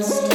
Christ.